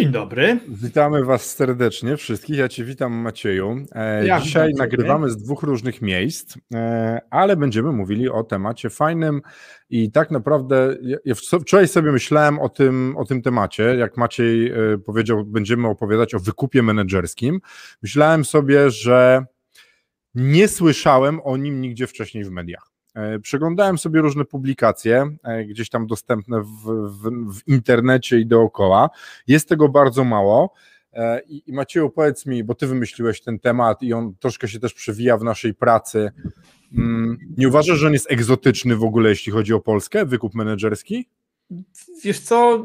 Dzień dobry. Witamy Was serdecznie wszystkich. Ja Cię witam, Macieju. E, Ja Dzisiaj witam nagrywamy z dwóch różnych miejsc, e, ale będziemy mówili o temacie fajnym i tak naprawdę ja, ja wc- wczoraj sobie myślałem o tym, o tym temacie, jak Maciej e, powiedział, będziemy opowiadać o wykupie menedżerskim. Myślałem sobie, że nie słyszałem o nim nigdzie wcześniej w mediach. E, Przeglądałem sobie różne publikacje, e, gdzieś tam dostępne w, w, w internecie i dookoła. Jest tego bardzo mało. E, I, I Macieju, powiedz mi, bo ty wymyśliłeś ten temat i on troszkę się też przewija w naszej pracy. Mm, Nie uważasz, że on jest egzotyczny w ogóle, jeśli chodzi o Polskę, wykup menedżerski? Wiesz co,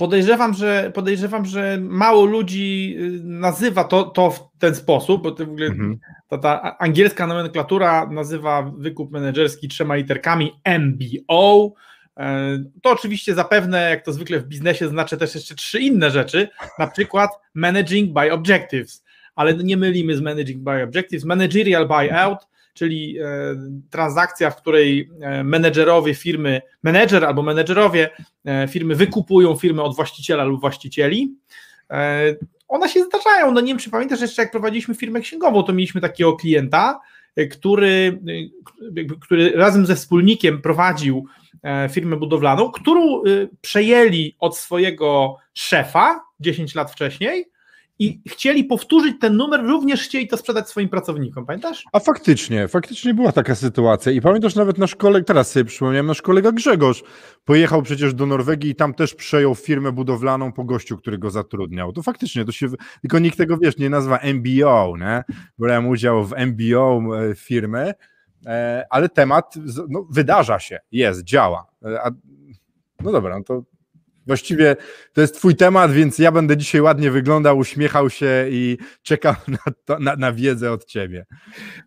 podejrzewam, że podejrzewam, że mało ludzi y, nazywa to, to w ten sposób, bo to w ogóle Mhm. ta, ta angielska nomenklatura nazywa wykup menedżerski trzema literkami MBO. E, To oczywiście zapewne, jak to zwykle w biznesie, znaczy też jeszcze trzy inne rzeczy, na przykład Managing by Objectives, ale nie mylimy z Managing by Objectives, Managerial Buyout, czyli e, transakcja, w której e, menedżerowie firmy, menedżer albo menedżerowie e, firmy wykupują firmę od właściciela lub właścicieli. One się zdarzają. No nie wiem, czy pamiętasz jeszcze, jak prowadziliśmy firmę księgową, to mieliśmy takiego klienta, który, który razem ze wspólnikiem prowadził firmę budowlaną, którą przejęli od swojego szefa 10 lat wcześniej i chcieli powtórzyć ten numer, również chcieli to sprzedać swoim pracownikom, pamiętasz? A faktycznie, faktycznie była taka sytuacja i pamiętasz nawet nasz kolega, teraz sobie przypomniałem, nasz kolega Grzegorz pojechał przecież do Norwegii i tam też przejął firmę budowlaną po gościu, który go zatrudniał. To faktycznie, to się, tylko nikt tego, wiesz, nie nazwa MBO, nie? Brałem udział w MBO e, firmy, e, ale temat no, wydarza się, jest, działa. E, A, no dobra, no to właściwie to jest twój temat, więc ja będę dzisiaj ładnie wyglądał, uśmiechał się i czekał na, to, na, na wiedzę od ciebie.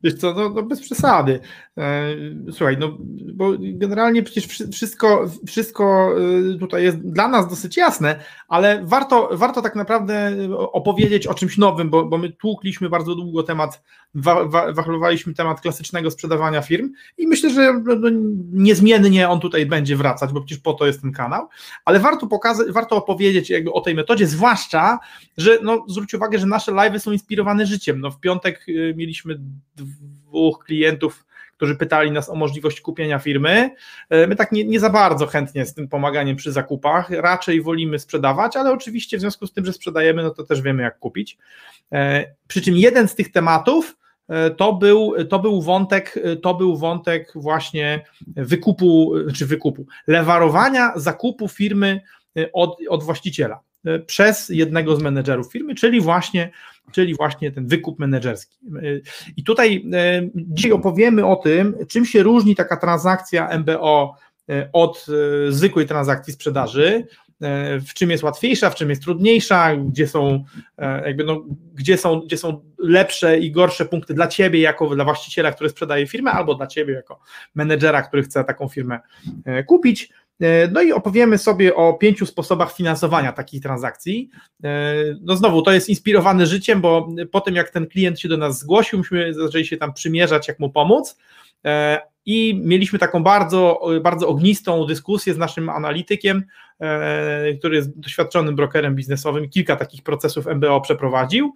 Wiesz co, no, no bez przesady. E, Słuchaj, no bo generalnie przecież wszy- wszystko, wszystko y, tutaj jest dla nas dosyć jasne, ale warto, warto tak naprawdę opowiedzieć o czymś nowym, bo, bo my tłukliśmy bardzo długo temat, wa, wa, wachlowaliśmy temat klasycznego sprzedawania firm i myślę, że no, no, niezmiennie on tutaj będzie wracać, bo przecież po to jest ten kanał, ale warto pokazać, warto opowiedzieć jakby o tej metodzie, zwłaszcza, że no, zwróć uwagę, że nasze live'y są inspirowane życiem. No, w piątek y, mieliśmy dwóch klientów, którzy pytali nas o możliwość kupienia firmy. E, My tak nie, nie za bardzo chętnie z tym pomaganiem przy zakupach, raczej wolimy sprzedawać, ale oczywiście w związku z tym, że sprzedajemy, no to też wiemy jak kupić. E, Przy czym jeden z tych tematów to był, to był wątek, to był wątek właśnie wykupu, czy wykupu, lewarowania zakupu firmy e, od, od właściciela e, przez jednego z menedżerów firmy, czyli właśnie, czyli właśnie ten wykup menedżerski. E, I tutaj e, dzisiaj opowiemy o tym, czym się różni taka transakcja MBO e, od e, zwykłej transakcji sprzedaży, e, w czym jest łatwiejsza, w czym jest trudniejsza, gdzie są, e, jakby no, gdzie są, gdzie są lepsze i gorsze punkty dla ciebie jako dla właściciela, który sprzedaje firmę, albo dla ciebie jako menedżera, który chce taką firmę e, kupić. E, No i opowiemy sobie o pięciu sposobach finansowania takich transakcji. E, No znowu, to jest inspirowane życiem, bo po tym jak ten klient się do nas zgłosił, myśmy zaczęli się tam przymierzać, jak mu pomóc. E, I mieliśmy taką bardzo, bardzo ognistą dyskusję z naszym analitykiem, który jest doświadczonym brokerem biznesowym, kilka takich procesów MBO przeprowadził,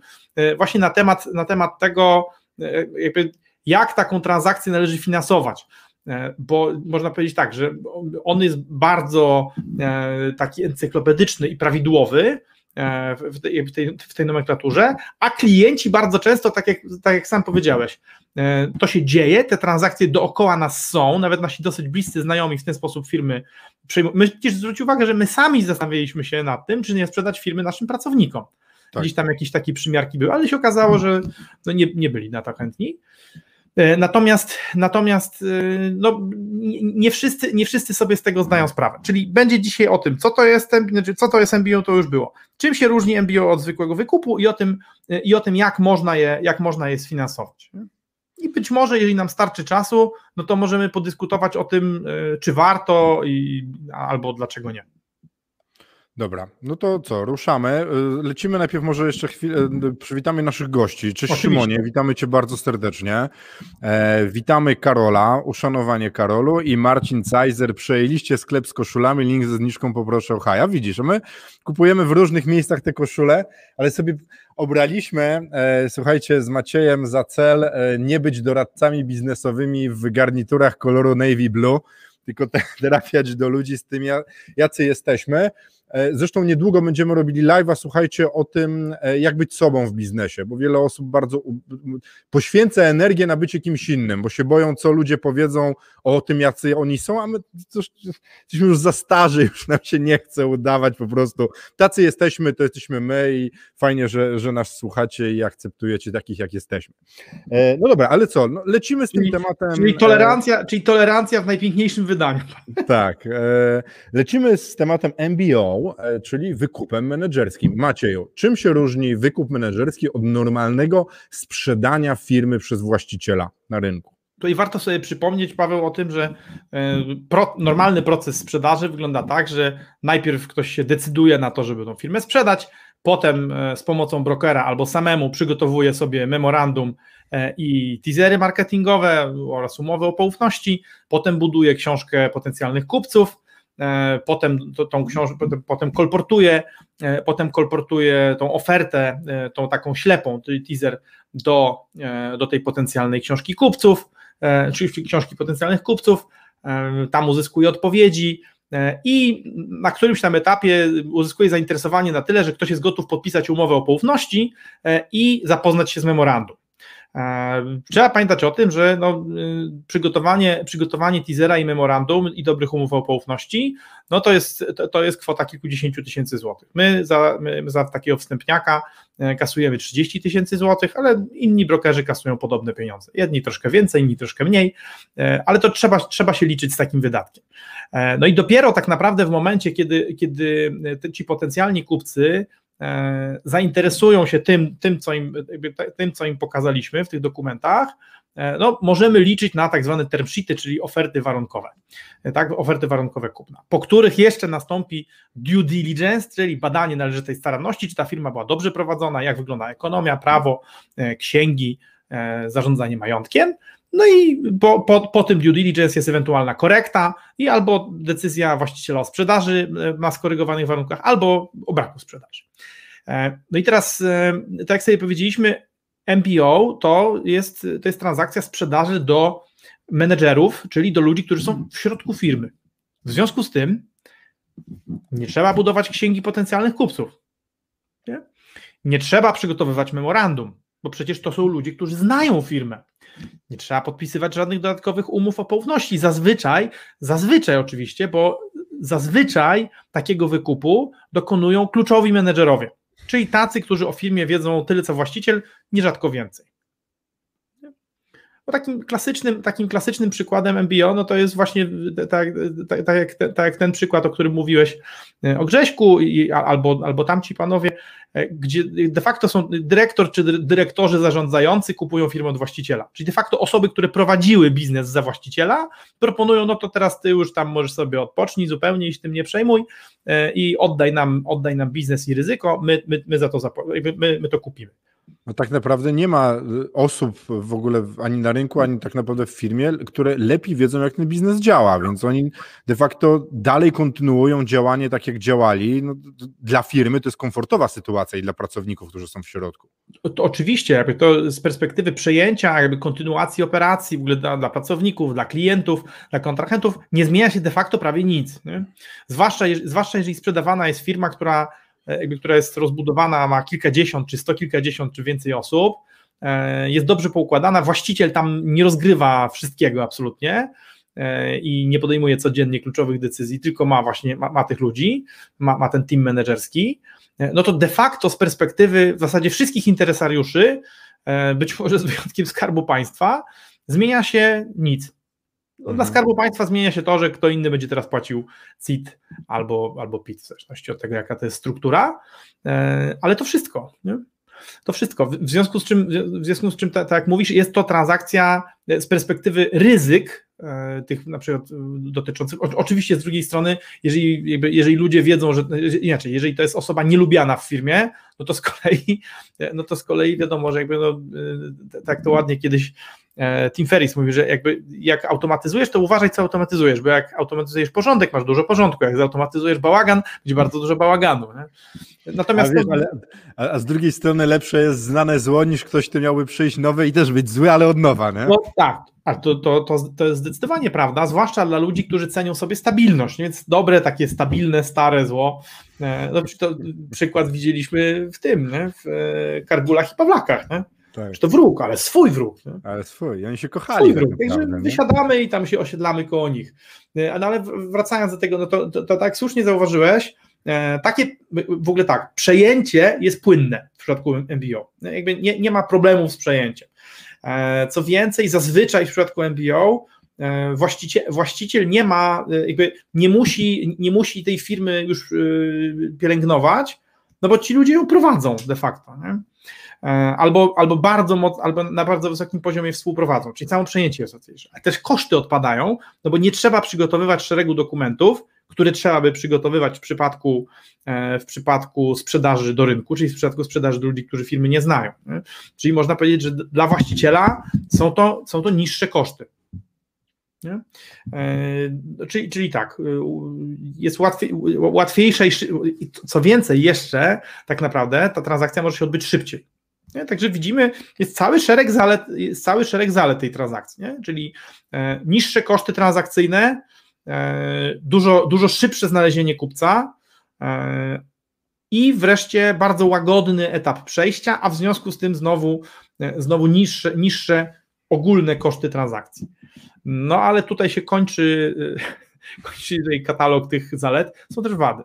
właśnie na temat, na temat tego, jakby jak taką transakcję należy finansować. E, Bo można powiedzieć tak, że on jest bardzo e, taki encyklopedyczny i prawidłowy e, w tej, w tej, w tej nomenklaturze, a klienci bardzo często, tak jak, tak jak sam powiedziałeś, to się dzieje, te transakcje dookoła nas są, nawet nasi dosyć bliscy znajomi w ten sposób firmy przejmują. My przecież zwróć uwagę, że my sami zastanawialiśmy się nad tym, czy nie sprzedać firmy naszym pracownikom. Tak. Gdzieś tam jakieś takie przymiarki były, ale się okazało, że no nie, nie byli na to chętni. Natomiast, natomiast no, nie, wszyscy, nie wszyscy sobie z tego zdają sprawę. Czyli będzie dzisiaj o tym, co to jest, znaczy, co to jest MBO, to już było. Czym się różni MBO od zwykłego wykupu i o tym, i o tym jak, można je, jak można je sfinansować. I być może, jeżeli nam starczy czasu, no to możemy podyskutować o tym, czy warto i, albo dlaczego nie. Dobra, no to co, ruszamy. Y, lecimy najpierw może jeszcze chwilę, y, przywitamy naszych gości. Cześć Oczywiście. Szymonie, witamy Cię bardzo serdecznie. E, witamy Karola, uszanowanie Karolu i Marcin Cajzer. Przejęliście sklep z koszulami, link ze zniżką poproszę o haja. Widzisz, my kupujemy w różnych miejscach te koszule, ale sobie obraliśmy, e, słuchajcie, z Maciejem za cel e, nie być doradcami biznesowymi w garniturach koloru navy blue, tylko trafiać do ludzi z tym, jacy jesteśmy. E, zresztą niedługo będziemy robili live'a, słuchajcie, o tym, e, jak być sobą w biznesie, bo wiele osób bardzo poświęca energię na bycie kimś innym, bo się boją, co ludzie powiedzą o tym, jacy oni są, a my coś, jesteśmy już za starzy, już nam się nie chce udawać po prostu. Tacy jesteśmy, to jesteśmy my i fajnie, że, że nas słuchacie i akceptujecie takich, jak jesteśmy. E, no dobra, ale co, no, lecimy z czyli, tym tematem. Czyli tolerancja, czyli tolerancja w najpiękniejszym wydaniu. Tak, lecimy z tematem MBO, E, czyli wykupem menedżerskim. Macieju, czym się różni wykup menedżerski od normalnego sprzedania firmy przez właściciela na rynku? Tutaj warto sobie przypomnieć, Paweł, o tym, że e, pro, normalny proces sprzedaży wygląda tak, że najpierw ktoś się decyduje na to, żeby tą firmę sprzedać, potem e, z pomocą brokera albo samemu przygotowuje sobie memorandum i teasery marketingowe oraz umowy o poufności, potem buduje książkę potencjalnych kupców, potem tą książkę, potem kolportuje, e, potem kolportuje tą ofertę, e, tą taką ślepą, czyli teaser do, do tej potencjalnej książki kupców, czyli książki potencjalnych kupców, tam uzyskuje odpowiedzi, i na którymś tam etapie uzyskuje zainteresowanie na tyle, że ktoś jest gotów podpisać umowę o poufności i zapoznać się z memorandum. E, trzeba pamiętać o tym, że no, y, przygotowanie, przygotowanie teasera i memorandum i dobrych umów o poufności, no to jest, to, to jest kwota kilkudziesięciu tysięcy złotych. My za, my za takiego wstępniaka e, kasujemy 30 tysięcy złotych, ale inni brokerzy kasują podobne pieniądze. Jedni troszkę więcej, inni troszkę mniej, e, ale to trzeba, trzeba się liczyć z takim wydatkiem. No i dopiero tak naprawdę w momencie, kiedy, kiedy ci potencjalni kupcy zainteresują się tym, tym, co im, tym, co im pokazaliśmy w tych dokumentach, e, no, możemy liczyć na tak zwane term sheety, czyli oferty warunkowe, e, tak, oferty warunkowe kupna, po których jeszcze nastąpi due diligence, czyli badanie należytej staranności, czy ta firma była dobrze prowadzona, jak wygląda ekonomia, prawo, księgi, zarządzanie majątkiem, no i po, po, po tym due diligence jest ewentualna korekta i albo decyzja właściciela o sprzedaży na skorygowanych warunkach, albo o braku sprzedaży. E, no i teraz, e, tak jak sobie powiedzieliśmy, MBO to jest, to jest transakcja sprzedaży do menedżerów, czyli do ludzi, którzy są w środku firmy. W związku z tym nie trzeba budować księgi potencjalnych kupców. Nie, nie trzeba przygotowywać memorandum, bo przecież to są ludzie, którzy znają firmę. Nie trzeba podpisywać żadnych dodatkowych umów o poufności. Zazwyczaj, zazwyczaj oczywiście, bo zazwyczaj takiego wykupu dokonują kluczowi menedżerowie. Czyli tacy, którzy o firmie wiedzą tyle co właściciel, nierzadko więcej. Bo takim klasycznym, takim klasycznym przykładem MBO no to jest właśnie tak, tak, tak, jak, tak jak ten przykład, o którym mówiłeś e, o Grześku i, albo, albo tamci panowie, e, gdzie de facto są dyrektor czy dyrektorzy zarządzający kupują firmę od właściciela. Czyli de facto osoby, które prowadziły biznes za właściciela, proponują, no to teraz ty już tam możesz sobie odpocznij zupełnie i się tym nie przejmuj e, i oddaj nam, oddaj nam biznes i ryzyko, my, my, my za to my, my to kupimy. No tak naprawdę nie ma y, osób w ogóle ani na rynku, ani tak naprawdę w firmie, które lepiej wiedzą, jak ten biznes działa, więc oni de facto dalej kontynuują działanie tak, jak działali. No, dla firmy to jest komfortowa sytuacja i dla pracowników, którzy są w środku. To oczywiście, jakby to z perspektywy przejęcia, jakby kontynuacji operacji w ogóle dla, dla pracowników, dla klientów, dla kontrahentów, nie zmienia się de facto prawie nic. Nie? Zwłaszcza, zwłaszcza jeżeli sprzedawana jest firma, która jakby, która jest rozbudowana, ma kilkadziesiąt, czy sto kilkadziesiąt, czy więcej osób, e, jest dobrze poukładana, właściciel tam nie rozgrywa wszystkiego absolutnie e, i nie podejmuje codziennie kluczowych decyzji, tylko ma właśnie, ma, ma tych ludzi, ma, ma ten team menedżerski, no to de facto z perspektywy w zasadzie wszystkich interesariuszy, być może z wyjątkiem Skarbu Państwa, Zmienia się nic. Dla Mhm. Skarbu Państwa zmienia się to, że kto inny będzie teraz płacił CIT albo, albo PIT, w zależności od tego, jaka to jest struktura, e, ale to wszystko. Nie? To wszystko. W związku z czym, w związku z czym tak, tak jak mówisz, jest to transakcja e, z perspektywy ryzyk, e, tych na przykład dotyczących, oczywiście z drugiej strony, jeżeli, jakby, jeżeli ludzie wiedzą, że inaczej, jeżeli to jest osoba nielubiana w firmie, no to z kolei, no to z kolei wiadomo, że jakby no, tak to ładnie kiedyś Tim Ferriss mówi, że jakby jak automatyzujesz, to uważaj, co automatyzujesz, bo jak automatyzujesz porządek, masz dużo porządku, jak zautomatyzujesz bałagan, będzie bardzo dużo bałaganu. Nie? A, Natomiast wiesz, to- ale, a, a z drugiej strony lepsze jest znane zło, niż ktoś, kto miałby przyjść nowy i też być zły, ale od nowa, nie? No tak, ale to, to, to, to jest zdecydowanie prawda, zwłaszcza dla ludzi, którzy cenią sobie stabilność, więc dobre, takie stabilne, stare zło. E, No, to przykład widzieliśmy w tym, nie? w e, Kargulach i Pawlakach. Nie? Tak. Że to wróg, ale swój wróg. Nie? Ale swój, oni się Swój kochali. Tak wróg. Także wysiadamy i tam się osiedlamy koło nich. E, No ale wracając do tego, no to, to, to tak słusznie zauważyłeś, e, takie w ogóle tak, przejęcie jest płynne w przypadku MBO. Jakby nie, nie ma problemów z przejęciem. E, Co więcej, zazwyczaj w przypadku MBO e, właściciel, właściciel nie ma, e, jakby nie musi, nie musi tej firmy już e, pielęgnować, no bo ci ludzie ją prowadzą de facto. Nie? E, Albo, albo bardzo albo na bardzo wysokim poziomie współprowadzą, czyli całe przejęcie jest łatwiejsze. Ale też koszty odpadają, no bo nie trzeba przygotowywać szeregu dokumentów, które trzeba by przygotowywać w przypadku, e, w przypadku sprzedaży do rynku, czyli w przypadku sprzedaży do ludzi, którzy firmy nie znają. Nie? Czyli można powiedzieć, że dla właściciela są to, są to niższe koszty. E, czyli, czyli tak, jest łatwiej, i co więcej, jeszcze tak naprawdę ta transakcja może się odbyć szybciej. Nie? Także widzimy, jest cały szereg zalet, cały szereg zalet tej transakcji, nie? czyli e, niższe koszty transakcyjne, e, dużo, dużo szybsze znalezienie kupca e, i wreszcie bardzo łagodny etap przejścia, a w związku z tym znowu, znowu niższe, niższe ogólne koszty transakcji. No ale tutaj się kończy, kończy tutaj katalog tych zalet. Są też wady.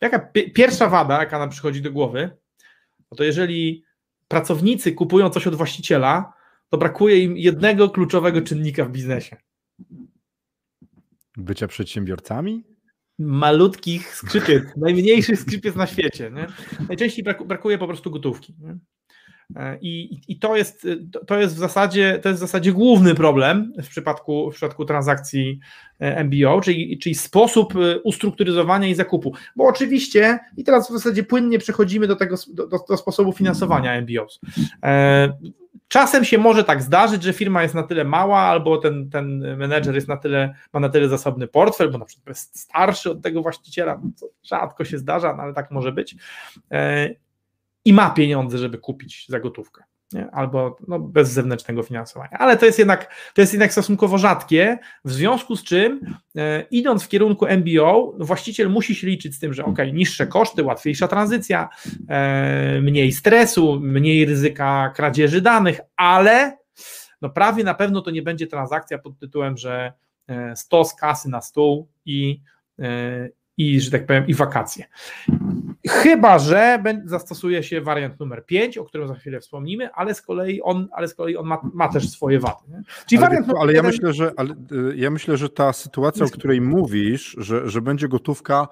Jaka pi- pierwsza wada, jaka nam przychodzi do głowy, no to jeżeli pracownicy kupują coś od właściciela, to brakuje im jednego kluczowego czynnika w biznesie. Bycia przedsiębiorcami? Malutkich skrzypiec, najmniejszych skrzypiec na świecie. Nie? Najczęściej braku, brakuje po prostu gotówki. Nie? E, I, I to jest, to- to jest w zasadzie, to jest w zasadzie główny problem w przypadku, w przypadku transakcji e, MBO, czyli, czyli sposób e, ustrukturyzowania i zakupu. Bo oczywiście, i teraz w zasadzie płynnie przechodzimy do tego do, do, sposobu finansowania MBOs. E, Czasem się może tak zdarzyć, że firma jest na tyle mała, albo ten, ten menedżer jest na tyle, ma na tyle zasobny portfel, bo na przykład jest starszy od tego właściciela, rzadko się zdarza, no ale tak może być. I ma pieniądze, żeby kupić za gotówkę. Nie? Albo no, bez zewnętrznego finansowania. Ale to jest, jednak, to jest jednak stosunkowo rzadkie, w związku z czym e, idąc w kierunku MBO, właściciel musi się liczyć z tym, że ok, niższe koszty, łatwiejsza tranzycja, e, mniej stresu, mniej ryzyka kradzieży danych, ale no prawie na pewno to nie będzie transakcja pod tytułem, że e, 100 z kasy na stół i, e, i że tak powiem, i wakacje. Chyba, że zastosuje się wariant numer 5, o którym za chwilę wspomnimy, ale z kolei on, ale z kolei on ma, ma też swoje wady. Nie? Czyli Ale, wariant ale ja jeden- myślę, że ale, y, ja myślę, że ta sytuacja, o której mówisz, że, że będzie gotówka,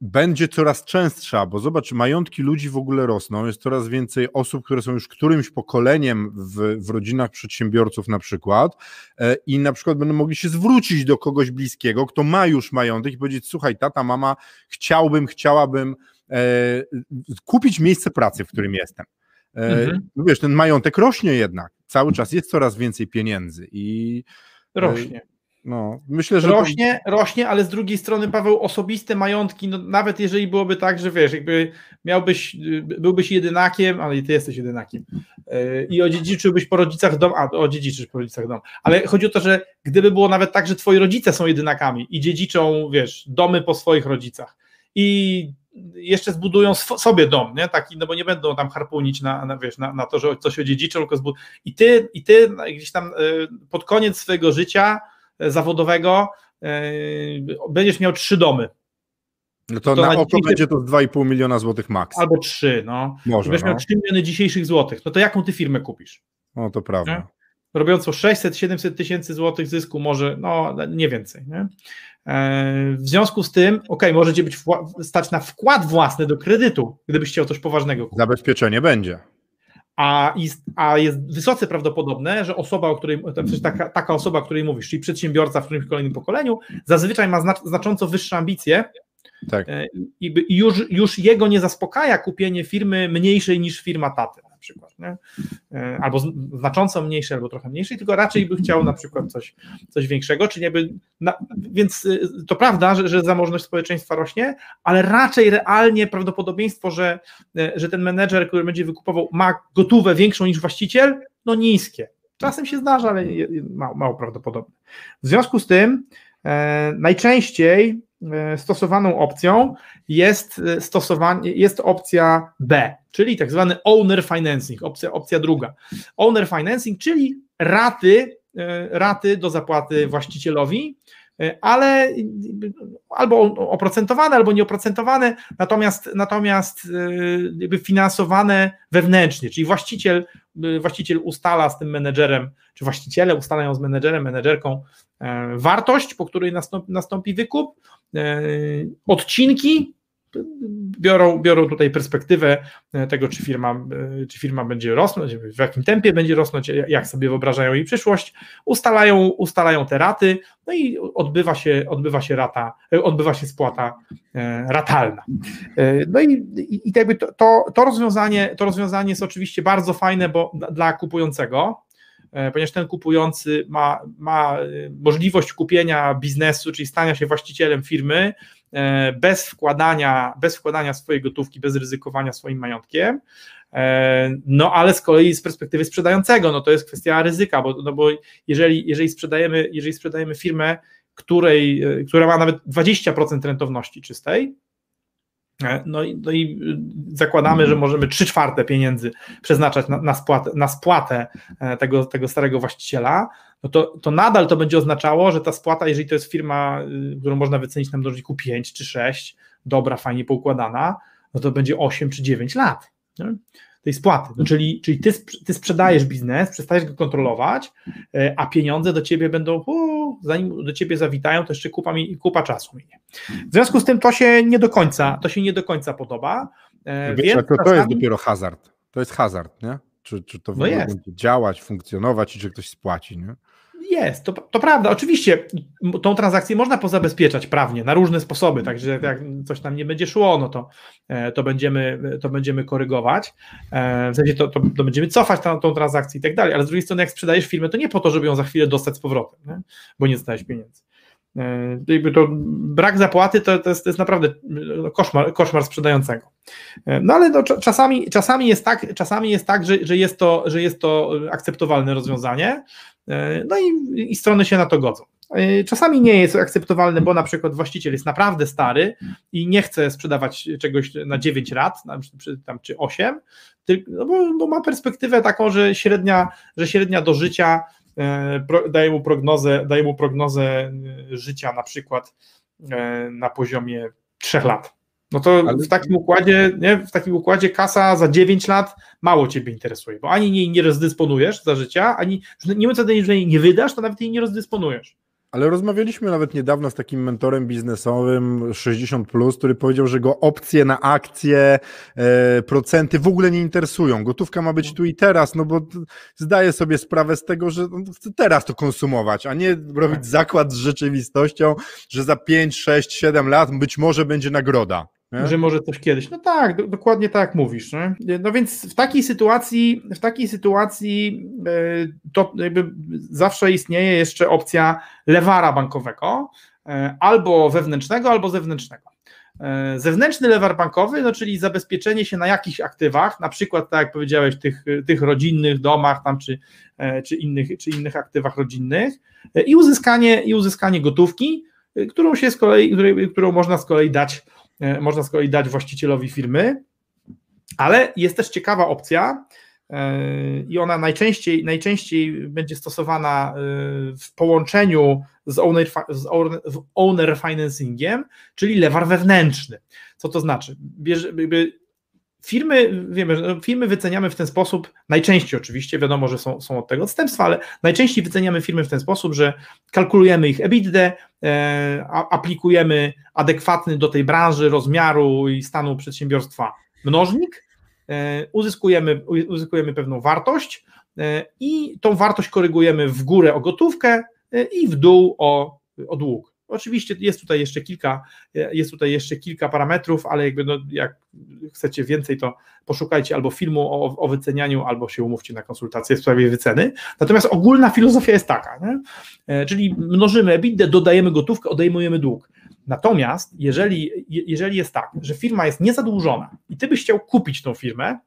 będzie coraz częstsza, bo zobacz, majątki ludzi w ogóle rosną, jest coraz więcej osób, które są już którymś pokoleniem w, w rodzinach przedsiębiorców na przykład e, i na przykład będą mogli się zwrócić do kogoś bliskiego, kto ma już majątek i powiedzieć, słuchaj, tata, mama, chciałbym, chciałabym kupić miejsce pracy, w którym jestem. E, Mhm. no Wiesz, ten majątek rośnie jednak, cały czas jest coraz więcej pieniędzy i rośnie. no, myślę, że to- Rośnie, rośnie, ale z drugiej strony, Paweł, osobiste majątki, no nawet jeżeli byłoby tak, że wiesz, jakby miałbyś, y, byłbyś jedynakiem, ale i ty jesteś jedynakiem yy, i odziedziczyłbyś po rodzicach dom, a odziedziczysz po rodzicach dom, ale chodzi o to, że gdyby było nawet tak, że twoi rodzice są jedynakami i dziedziczą, wiesz, domy po swoich rodzicach i jeszcze zbudują sobie dom, nie? Taki, no bo nie będą tam harpunić na, na, wiesz, na, na to, że coś odziedziczą, tylko zbud- i ty, i ty gdzieś tam y, pod koniec swojego życia y, zawodowego y, będziesz miał trzy domy, no to, to na na oko będzie to 2,5 miliona złotych max. albo trzy, no. Może, Będziesz no. miał 3 miliony dzisiejszych złotych, no to jaką ty firmę kupisz? no to prawda. robiącą 600-700 tysięcy złotych zysku, może no nie więcej. Nie? W związku z tym, ok, możecie być stać na wkład własny do kredytu, gdybyś chciał coś poważnego kupić. Zabezpieczenie będzie. A jest, a jest wysoce prawdopodobne, że osoba, o której, taka, taka osoba, o której mówisz, czyli przedsiębiorca w którymś kolejnym pokoleniu, zazwyczaj ma znacząco wyższe ambicje tak. E, i już, już jego nie zaspokaja kupienie firmy mniejszej niż firma taty na przykład, nie? E, albo znacząco mniejszej, albo trochę mniejszej, tylko raczej by chciał na przykład coś, coś większego, czyli jakby, na, więc y, to prawda, że, że zamożność społeczeństwa rośnie, ale raczej realnie prawdopodobieństwo, że, e, że ten menedżer, który będzie wykupował, ma gotówę większą niż właściciel, no niskie. Czasem się zdarza, ale mało, mało prawdopodobne. W związku z tym e, najczęściej stosowaną opcją jest, e, stosowanie, jest opcja B, czyli tak zwany owner financing, opcja, opcja druga. Owner financing, czyli raty, e, raty do zapłaty właścicielowi, ale albo oprocentowane, albo nieoprocentowane, natomiast, natomiast finansowane wewnętrznie, czyli właściciel, właściciel ustala z tym menedżerem, czy właściciele ustalają z menedżerem, menedżerką wartość, po której nastąpi, nastąpi wykup, E, odcinki biorą, biorą tutaj perspektywę e, tego, czy firma, e, czy firma będzie rosnąć, w jakim tempie będzie rosnąć, jak sobie wyobrażają jej przyszłość, ustalają, ustalają te raty, no i odbywa się, odbywa się rata, odbywa się spłata ratalna. No i, i jakby to, to, to, rozwiązanie, to rozwiązanie jest oczywiście bardzo fajne, bo dla kupującego, E, ponieważ ten kupujący ma, ma e, możliwość kupienia biznesu, czyli stania się właścicielem firmy e, bez wkładania, bez wkładania swojej gotówki, bez ryzykowania swoim majątkiem. No ale z kolei z perspektywy sprzedającego, no to jest kwestia ryzyka, bo, no bo jeżeli, jeżeli, sprzedajemy, jeżeli sprzedajemy firmę, której, która ma nawet 20% rentowności czystej, E, no i, no i y, zakładamy, że możemy trzy czwarte pieniędzy przeznaczać na, na, spłatę, na spłatę e, tego, tego starego właściciela, no to, to nadal to będzie oznaczało, że ta spłata, jeżeli to jest firma, y, którą można wycenić na mnożniku 5 czy 6, dobra, fajnie poukładana, no to będzie 8 czy 9 lat. Nie? Tej spłaty. No, czyli czyli ty, ty sprzedajesz biznes, przestajesz go kontrolować, e, a pieniądze do ciebie będą, zanim do ciebie zawitają, to jeszcze kupa, kupa czasu minie. W związku z tym to się nie do końca, to się nie do końca podoba. E, Wiesz, więc to, to jest dopiero hazard. To jest hazard, nie? Czy, czy to no będzie działać, funkcjonować i czy ktoś spłaci, nie? Jest, to, to prawda. Oczywiście tą transakcję można pozabezpieczać prawnie na różne sposoby, także jak coś tam nie będzie szło, no to, e, to, będziemy, to będziemy korygować. E, w sensie to, to, to będziemy cofać tą, tą transakcję i tak dalej, ale z drugiej strony, jak sprzedajesz firmę, to nie po to, żeby ją za chwilę dostać z powrotem, nie? bo nie dostałeś pieniędzy. E, to brak zapłaty to, to, jest, to jest naprawdę no, koszmar, koszmar sprzedającego. No ale to czasami, czasami jest tak, czasami jest tak że, że, jest to, że jest to akceptowalne rozwiązanie. E, no i, i strony się na to godzą. E, czasami nie jest akceptowalne, bo na przykład właściciel jest naprawdę stary i nie chce sprzedawać czegoś na 9 lat, tam, czy 8, no bo, bo ma perspektywę taką, że średnia, że średnia do życia e, daje mu prognozę, daje mu prognozę życia na przykład na poziomie 3 lat. No to Ale... w takim układzie, nie, w takim układzie kasa za 9 lat mało ciebie interesuje, bo ani jej nie rozdysponujesz za życia, ani nie mówiąc o tym, że jej nie wydasz, to nawet jej nie rozdysponujesz. Ale rozmawialiśmy nawet niedawno z takim mentorem biznesowym 60, który powiedział, że go opcje na akcje, e, procenty w ogóle nie interesują. Gotówka ma być tu i teraz, no bo zdaje sobie sprawę z tego, że on chce teraz to konsumować, a nie robić tak. zakład z rzeczywistością, że za 5, 6, 7 lat być może będzie nagroda. Nie? Że może coś kiedyś. No tak, do, dokładnie tak mówisz. Nie? No więc w takiej sytuacji, w takiej sytuacji e, to jakby zawsze istnieje jeszcze opcja lewara bankowego, e, albo wewnętrznego, albo zewnętrznego. E, zewnętrzny lewar bankowy, no czyli zabezpieczenie się na jakichś aktywach, na przykład, tak jak powiedziałeś, tych, tych rodzinnych domach tam, czy, czy, innych, czy innych aktywach rodzinnych i uzyskanie, i uzyskanie gotówki, którą się z kolei, którą można z kolei dać można z kolei dać właścicielowi firmy, ale jest też ciekawa opcja e, i ona najczęściej, najczęściej będzie stosowana e, w połączeniu z owner, z owner financingiem, czyli lewar wewnętrzny. Co to znaczy? Bierze, Firmy, wiemy, firmy wyceniamy w ten sposób, najczęściej oczywiście, wiadomo, że są, są od tego odstępstwa, ale najczęściej wyceniamy firmy w ten sposób, że kalkulujemy ich EBITDA, e, aplikujemy adekwatny do tej branży, rozmiaru i stanu przedsiębiorstwa mnożnik, e, uzyskujemy, uzyskujemy pewną wartość e, i tą wartość korygujemy w górę o gotówkę i w dół o, o dług. Oczywiście jest tutaj jeszcze kilka, jest tutaj jeszcze kilka parametrów, ale jakby no, jak chcecie więcej, to poszukajcie albo filmu o, o wycenianiu, albo się umówcie na konsultację w sprawie wyceny. Natomiast ogólna filozofia jest taka, nie? E, czyli mnożymy EBITDA, dodajemy gotówkę, odejmujemy dług. Natomiast jeżeli, jeżeli jest tak, że firma jest niezadłużona i ty byś chciał kupić tą firmę,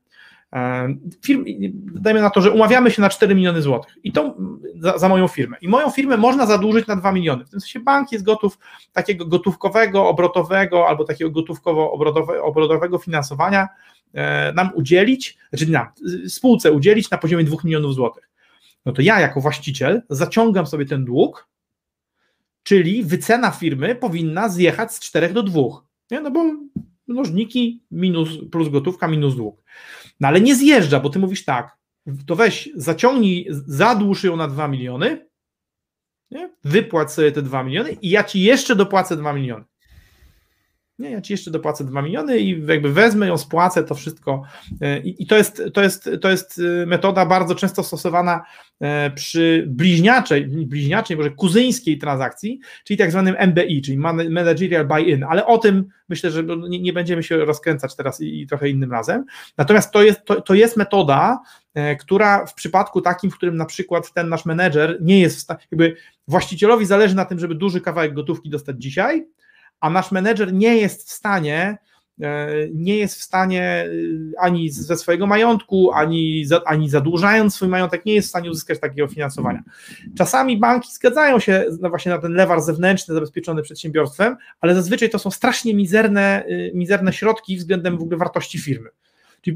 Firm, dajmy na to, że umawiamy się na 4 miliony złotych i to za, za, moją firmę. I moją firmę można zadłużyć na 2 miliony. W tym sensie bank jest gotów takiego gotówkowego, obrotowego albo takiego gotówkowo-obrotowego finansowania e, nam udzielić, znaczy nam, spółce udzielić na poziomie 2 milionów złotych. No to ja jako właściciel zaciągam sobie ten dług, czyli wycena firmy powinna zjechać z 4 do 2. Nie? No bo mnożniki minus plus gotówka minus dług. No ale nie zjeżdża, bo ty mówisz tak, to weź, zaciągnij, zadłuż ją na 2 miliony, nie? sobie te 2 miliony i ja ci jeszcze dopłacę 2 miliony. Nie, ja ci jeszcze dopłacę 2 miliony i jakby wezmę ją, spłacę to wszystko. E, I, to, jest, to, jest, to jest e, metoda bardzo często stosowana e, przy bliźniaczej, bliźniaczej, może kuzyńskiej transakcji, czyli tak zwanym MBI, czyli Managerial Buy-in, ale o tym myślę, że nie, nie będziemy się rozkręcać teraz i, i, trochę innym razem. Natomiast to jest, to, to jest metoda, która w przypadku takim, w którym na przykład ten nasz menedżer nie jest w stanie, jakby właścicielowi zależy na tym, żeby duży kawałek gotówki dostać dzisiaj, a nasz menedżer nie jest w stanie e, nie jest w stanie e, ani ze swojego majątku, ani, za, ani zadłużając swój majątek, nie jest w stanie uzyskać takiego finansowania. Czasami banki zgadzają się na właśnie na ten lewar zewnętrzny zabezpieczony przedsiębiorstwem, ale zazwyczaj to są strasznie mizerne, y, mizerne środki względem w ogóle wartości firmy.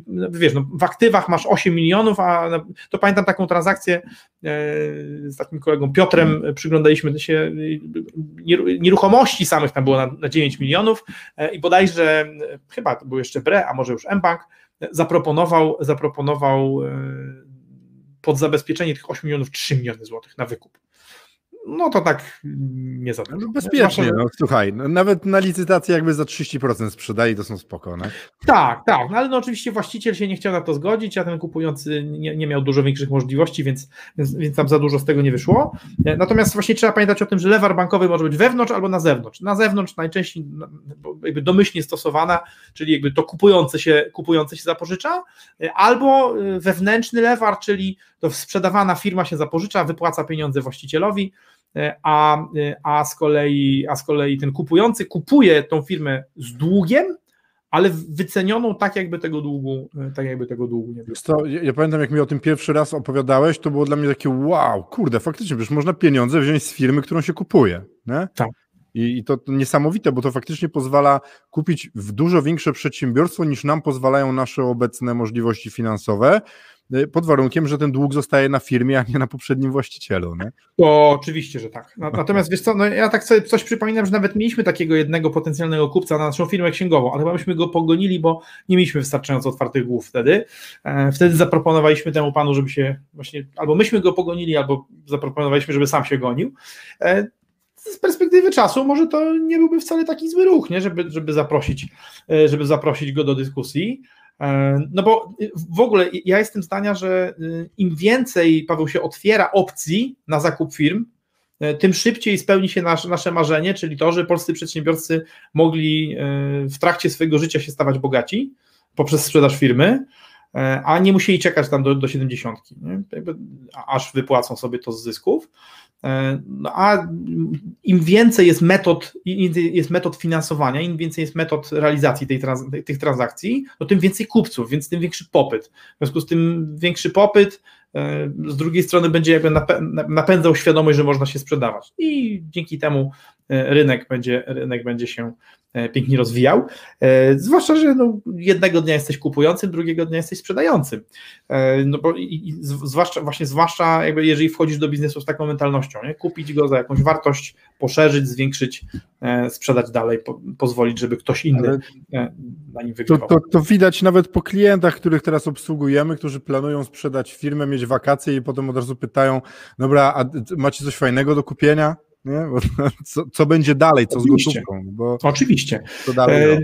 No, wiesz, no, w aktywach masz 8 milionów, a to pamiętam taką transakcję e, z takim kolegą Piotrem, przyglądaliśmy się nieruchomości samych tam było na, na 9 milionów e, i bodajże chyba to był jeszcze BRE, a może już mBank, zaproponował, zaproponował e, pod zabezpieczenie tych 8 milionów 3 miliony złotych na wykup no to tak nie za dużo. No bezpiecznie, no, słuchaj, no, nawet na licytacji jakby za 30% sprzedali, to są spokojne. Tak, tak, no ale no oczywiście właściciel się nie chciał na to zgodzić, a ten kupujący nie, nie miał dużo większych możliwości, więc, więc, więc tam za dużo z tego nie wyszło. Natomiast właśnie trzeba pamiętać o tym, że lewar bankowy może być wewnątrz albo na zewnątrz. Na zewnątrz najczęściej jakby domyślnie stosowana, czyli jakby to kupujący się, kupujący się zapożycza, albo wewnętrzny lewar, czyli to sprzedawana firma się zapożycza, wypłaca pieniądze właścicielowi, E, a, e, a, z kolei, a z kolei ten kupujący kupuje tą firmę z długiem, ale wycenioną tak, jakby tego długu, e, tak jakby tego długu nie było. To, ja, pamiętam, jak mi o tym pierwszy raz opowiadałeś, to było dla mnie takie wow, kurde, faktycznie, przecież można pieniądze wziąć z firmy, którą się kupuje. Nie? Tak. I, I to niesamowite, bo to faktycznie pozwala kupić w dużo większe przedsiębiorstwo niż nam pozwalają nasze obecne możliwości finansowe. Y, pod warunkiem, że ten dług zostaje na firmie, a nie na poprzednim właścicielu. Nie? To oczywiście, że tak. Natomiast wiesz co, no ja tak sobie coś przypominam, że nawet mieliśmy takiego jednego potencjalnego kupca na naszą firmę księgową, ale chyba myśmy go pogonili, bo nie mieliśmy wystarczająco otwartych głów wtedy. E, wtedy zaproponowaliśmy temu panu, żeby się właśnie, albo myśmy go pogonili, albo zaproponowaliśmy, żeby sam się gonił e, z perspektywy czasu może to nie byłby wcale taki zły ruch, nie? Żeby, żeby, zaprosić, e, żeby zaprosić go do dyskusji. E, no bo w ogóle ja jestem zdania, że y, im więcej Paweł się otwiera opcji na zakup firm, e, tym szybciej spełni się nasze, nasze marzenie, czyli to, że polscy przedsiębiorcy mogli e, w trakcie swojego życia się stawać bogaci poprzez sprzedaż firmy, a nie musieli czekać tam do, do 70, nie? aż wypłacą sobie to z zysków. No a im więcej jest metod, jest metod finansowania, im więcej jest metod realizacji tej trans, tych transakcji, to tym więcej kupców, więc tym większy popyt. W związku z tym większy popyt, e, z drugiej strony będzie jakby napędzał świadomość, że można się sprzedawać. I dzięki temu rynek będzie, rynek będzie się pięknie rozwijał. Zwłaszcza, że no, jednego dnia jesteś kupującym, drugiego dnia jesteś sprzedającym. No bo i, i zwłaszcza, właśnie zwłaszcza jakby jeżeli wchodzisz do biznesu z taką mentalnością, nie? kupić go za jakąś wartość, poszerzyć, zwiększyć, sprzedać dalej, po, pozwolić, żeby ktoś inny Ale na nim wygrywał. To, to, to widać nawet po klientach, których teraz obsługujemy, którzy planują sprzedać firmę, mieć wakacje i potem od razu pytają, dobra, a macie coś fajnego do kupienia? Nie? Co, co będzie dalej, co oczywiście. z gotówką? Bo oczywiście. Dalej e,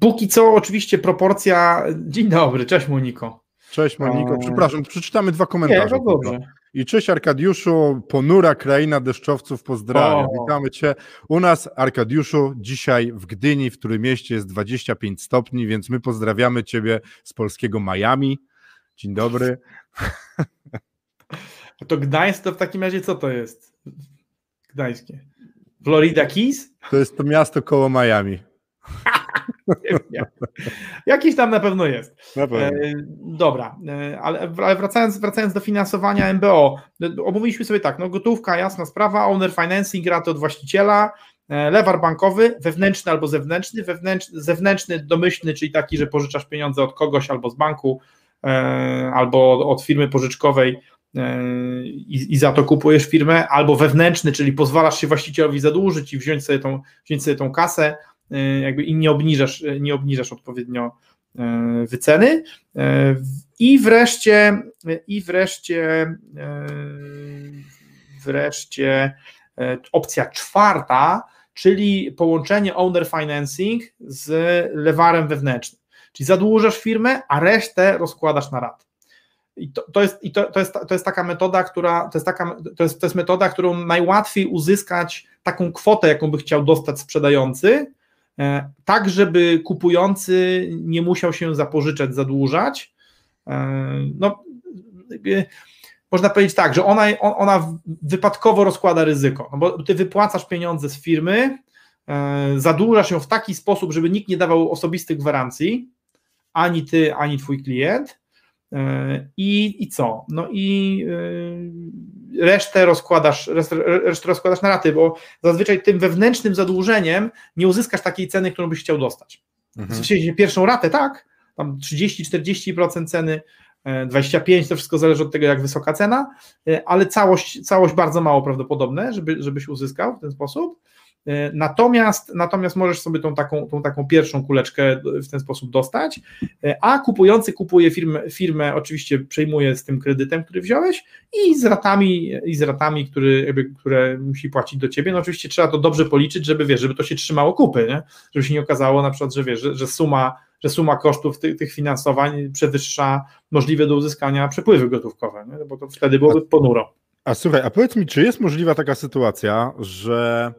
póki co oczywiście proporcja... Dzień dobry, cześć Moniko. Cześć Moniko, e, przepraszam, przeczytamy dwa komentarze. Nie, no dobrze. I cześć Arkadiuszu, ponura kraina deszczowców, pozdrawiam, o. witamy Cię. U nas, Arkadiuszu, dzisiaj w Gdyni, w którym mieście jest 25 stopni, więc my pozdrawiamy Ciebie z polskiego Miami. Dzień dobry. A to Gdańsk to w takim razie co to jest? Gdańskie. Florida Keys? To jest to miasto koło Miami. Jakiś tam na pewno jest. Na pewno. E, dobra, e, ale, wracając, wracając do finansowania MBO, omówiliśmy sobie tak, no gotówka, jasna sprawa, owner financing, raty od właściciela, e, lewar bankowy, wewnętrzny albo zewnętrzny, wewnętrzny, zewnętrzny, domyślny, czyli taki, że pożyczasz pieniądze od kogoś albo z banku, albo od firmy pożyczkowej i, i, za to kupujesz firmę, albo wewnętrzny, czyli pozwalasz się właścicielowi zadłużyć i wziąć sobie tą, wziąć sobie tą kasę, E, jakby i nie obniżasz, nie obniżasz odpowiednio e, wyceny. E, I wreszcie, i wreszcie, wreszcie opcja czwarta, czyli połączenie owner financing z lewarem wewnętrznym. Czyli zadłużasz firmę, a resztę rozkładasz na raty. I to, to, jest, i to, to, jest, to jest taka metoda, która to jest, taka, to, jest, to jest metoda, którą najłatwiej uzyskać taką kwotę, jaką by chciał dostać sprzedający, E, tak żeby kupujący nie musiał się zapożyczać, zadłużać. E, no, można powiedzieć tak, że ona, ona wypadkowo rozkłada ryzyko, no bo ty wypłacasz pieniądze z firmy, e, zadłużasz ją w taki sposób, żeby nikt nie dawał osobistych gwarancji, ani ty, ani twój klient. I, i co? No i resztę rozkładasz, resztę, resztę rozkładasz na raty, bo zazwyczaj tym wewnętrznym zadłużeniem nie uzyskasz takiej ceny, którą byś chciał dostać. Mhm. W pierwszą ratę, tak, tam 30-40% ceny, 25 e, to wszystko zależy od tego, jak wysoka cena, e, ale całość, całość bardzo mało prawdopodobne, żeby, żebyś uzyskał w ten sposób. E, natomiast, natomiast możesz sobie tą taką, tą taką pierwszą kuleczkę w ten sposób dostać, e, a kupujący kupuje firmę, firmę oczywiście przejmuje z tym kredytem, który wziąłeś i z ratami, i z ratami który, jakby, które musi płacić do ciebie. No oczywiście trzeba to dobrze policzyć, żeby wiesz, żeby to się trzymało kupy, nie? żeby się nie okazało na przykład, że wiesz, że, że suma że suma kosztów tych, tych finansowań przewyższa możliwe do uzyskania przepływy gotówkowe, nie? bo to wtedy byłoby ponuro. A słuchaj, a powiedz mi, czy jest możliwa taka sytuacja, że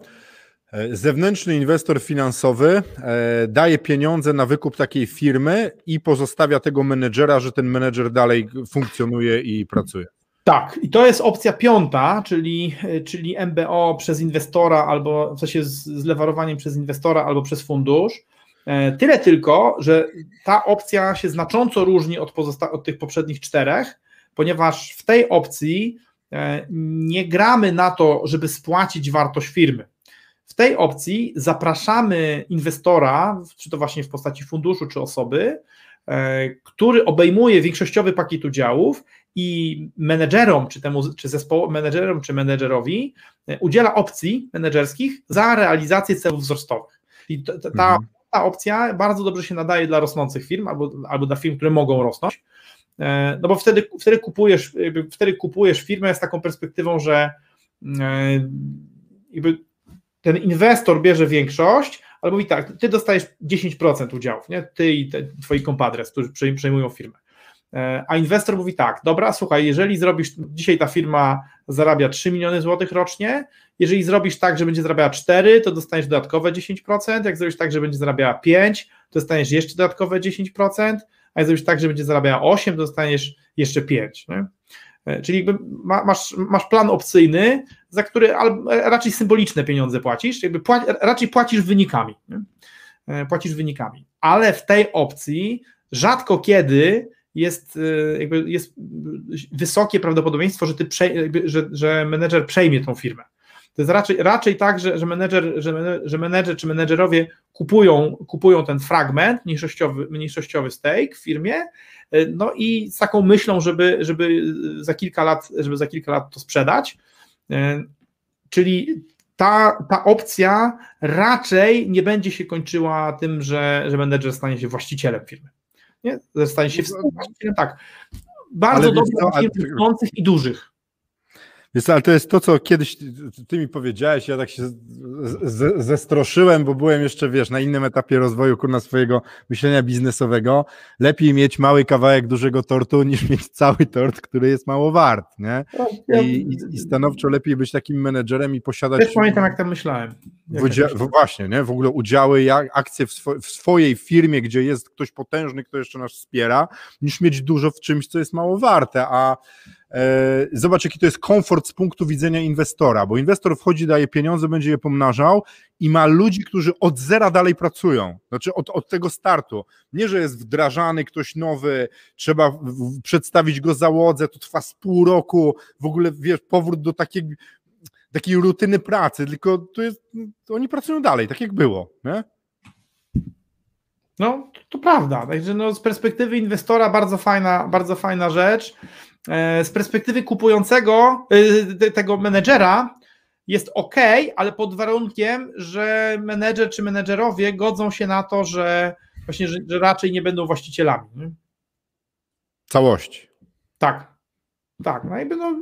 zewnętrzny inwestor finansowy e, daje pieniądze na wykup takiej firmy i pozostawia tego menedżera, że ten menedżer dalej funkcjonuje i pracuje. Tak, i to jest opcja piąta, czyli, czyli MBO przez inwestora albo w sensie z, z lewarowaniem przez inwestora albo przez fundusz. E, tyle tylko, że ta opcja się znacząco różni od, pozosta- od tych poprzednich czterech, ponieważ w tej opcji nie gramy na to, żeby spłacić wartość firmy w tej opcji zapraszamy inwestora, czy to właśnie w postaci funduszu, czy osoby, e, który obejmuje większościowy pakiet udziałów i menedżerom, czy temu, czy zespołom, menedżerom, czy menedżerowi e, udziela opcji menedżerskich za realizację celów wzrostowych. I ta, ta, mhm. ta opcja bardzo dobrze się nadaje dla rosnących firm albo, albo dla firm, które mogą rosnąć. E, no bo wtedy, wtedy, kupujesz, wtedy kupujesz firmę z taką perspektywą, że jakby ten inwestor bierze większość, albo mówi tak, ty dostajesz 10% udziałów, nie? ty i te, twoi kompadres, którzy przejmują firmę. E, a inwestor mówi tak, dobra, słuchaj, jeżeli zrobisz, dzisiaj ta firma zarabia 3 miliony złotych rocznie, jeżeli zrobisz tak, że będzie zarabiała 4, to dostaniesz dodatkowe 10%, jak zrobisz tak, że będzie zarabiała 5, to dostaniesz jeszcze dodatkowe 10%, a jak zrobisz tak, że będzie zarabiała 8, to dostaniesz jeszcze 5. Nie? E, czyli masz, masz plan opcyjny, za który raczej symboliczne pieniądze płacisz, jakby płaci, raczej płacisz wynikami. Nie? E, płacisz wynikami. Ale w tej opcji rzadko kiedy jest, e, jakby jest wysokie prawdopodobieństwo, że, ty że, że menedżer przejmie tą firmę. To jest raczej, raczej tak, że, że, menedżer, że, że menedżer czy menedżerowie kupują, kupują ten fragment, mniejszościowy, mniejszościowy stake w firmie, no i z taką myślą, żeby, żeby za kilka lat, żeby za kilka lat to sprzedać. Czyli ta, ta opcja raczej nie będzie się kończyła tym, że, że menedżer stanie się właścicielem firmy. Nie? Stanie się właścicielem, tak. Bardzo dobrych firm i dużych. Więc, ale to jest to, co kiedyś ty mi powiedziałeś, ja tak się zestroszyłem, bo byłem jeszcze, wiesz, na innym etapie rozwoju kurna swojego myślenia biznesowego. Lepiej mieć mały kawałek dużego tortu, niż mieć cały tort, który jest mało wart, nie? I, i, i stanowczo lepiej być takim menedżerem i posiadać... Też pamiętam, jak tam myślałem. Jak w, właśnie, nie? W ogóle udziały, jak, akcje w, swo, w swojej firmie, gdzie jest ktoś potężny, kto jeszcze nas wspiera, niż mieć dużo w czymś, co jest mało warte, a zobacz, jaki to jest komfort z punktu widzenia inwestora, bo inwestor wchodzi, daje pieniądze, będzie je pomnażał i ma ludzi, którzy od zera dalej pracują, znaczy od, od tego startu. Nie, że jest wdrażany ktoś nowy, trzeba przedstawić go załodze, to trwa z pół roku, w ogóle wiesz, powrót do takiej, takiej rutyny pracy, tylko to jest, to oni pracują dalej, tak jak było, nie? No, to, to prawda. Także no, z perspektywy inwestora bardzo fajna, bardzo fajna rzecz. E, z perspektywy kupującego, e, tego menedżera jest ok, ale pod warunkiem, że menedżer czy menedżerowie godzą się na to, że właśnie, że, że raczej nie będą właścicielami. Nie? Całości. Tak. Tak. No jakby no,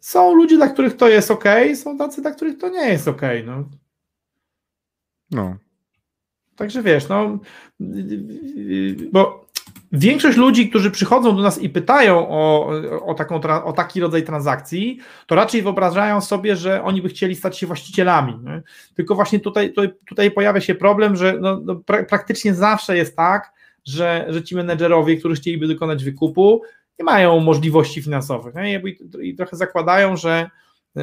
są ludzie, dla których to jest ok, są tacy, dla których to nie jest ok. No. no. Także wiesz, no, bo Większość ludzi, którzy przychodzą do nas i pytają o, o, taką, o taki rodzaj transakcji, to raczej wyobrażają sobie, że oni by chcieli stać się właścicielami. Nie? Tylko właśnie tutaj, tutaj, tutaj, pojawia się problem, że no, no pra, praktycznie zawsze jest tak, że, że ci menedżerowie, którzy chcieliby dokonać wykupu, nie mają możliwości finansowych. Nie? I, I, trochę zakładają, że,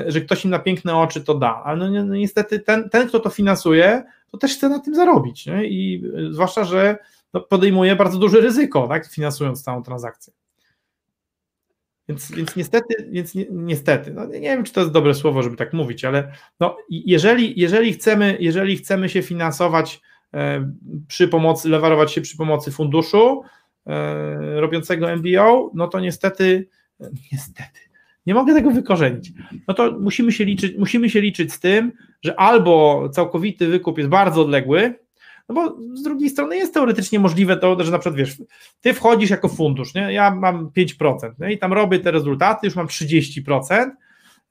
że ktoś im na piękne oczy to da. Ale no, no, niestety ten, ten, kto to finansuje, to też chce na tym zarobić. Nie? I zwłaszcza, że no, podejmuje bardzo duże ryzyko, tak, finansując całą transakcję. Więc, więc niestety, więc ni, niestety, no nie wiem, czy to jest dobre słowo, żeby tak mówić, ale no, jeżeli, jeżeli, chcemy, jeżeli chcemy się finansować e, przy pomocy, lewarować się przy pomocy funduszu e, robiącego MBO, no to niestety, niestety, nie mogę tego wykorzenić. No to musimy się liczyć, musimy się liczyć z tym, że albo całkowity wykup jest bardzo odległy, no bo z drugiej strony jest teoretycznie możliwe to, że na przykład wiesz, ty wchodzisz jako fundusz, nie? ja mam 5% nie? i tam robię te rezultaty, już mam 30%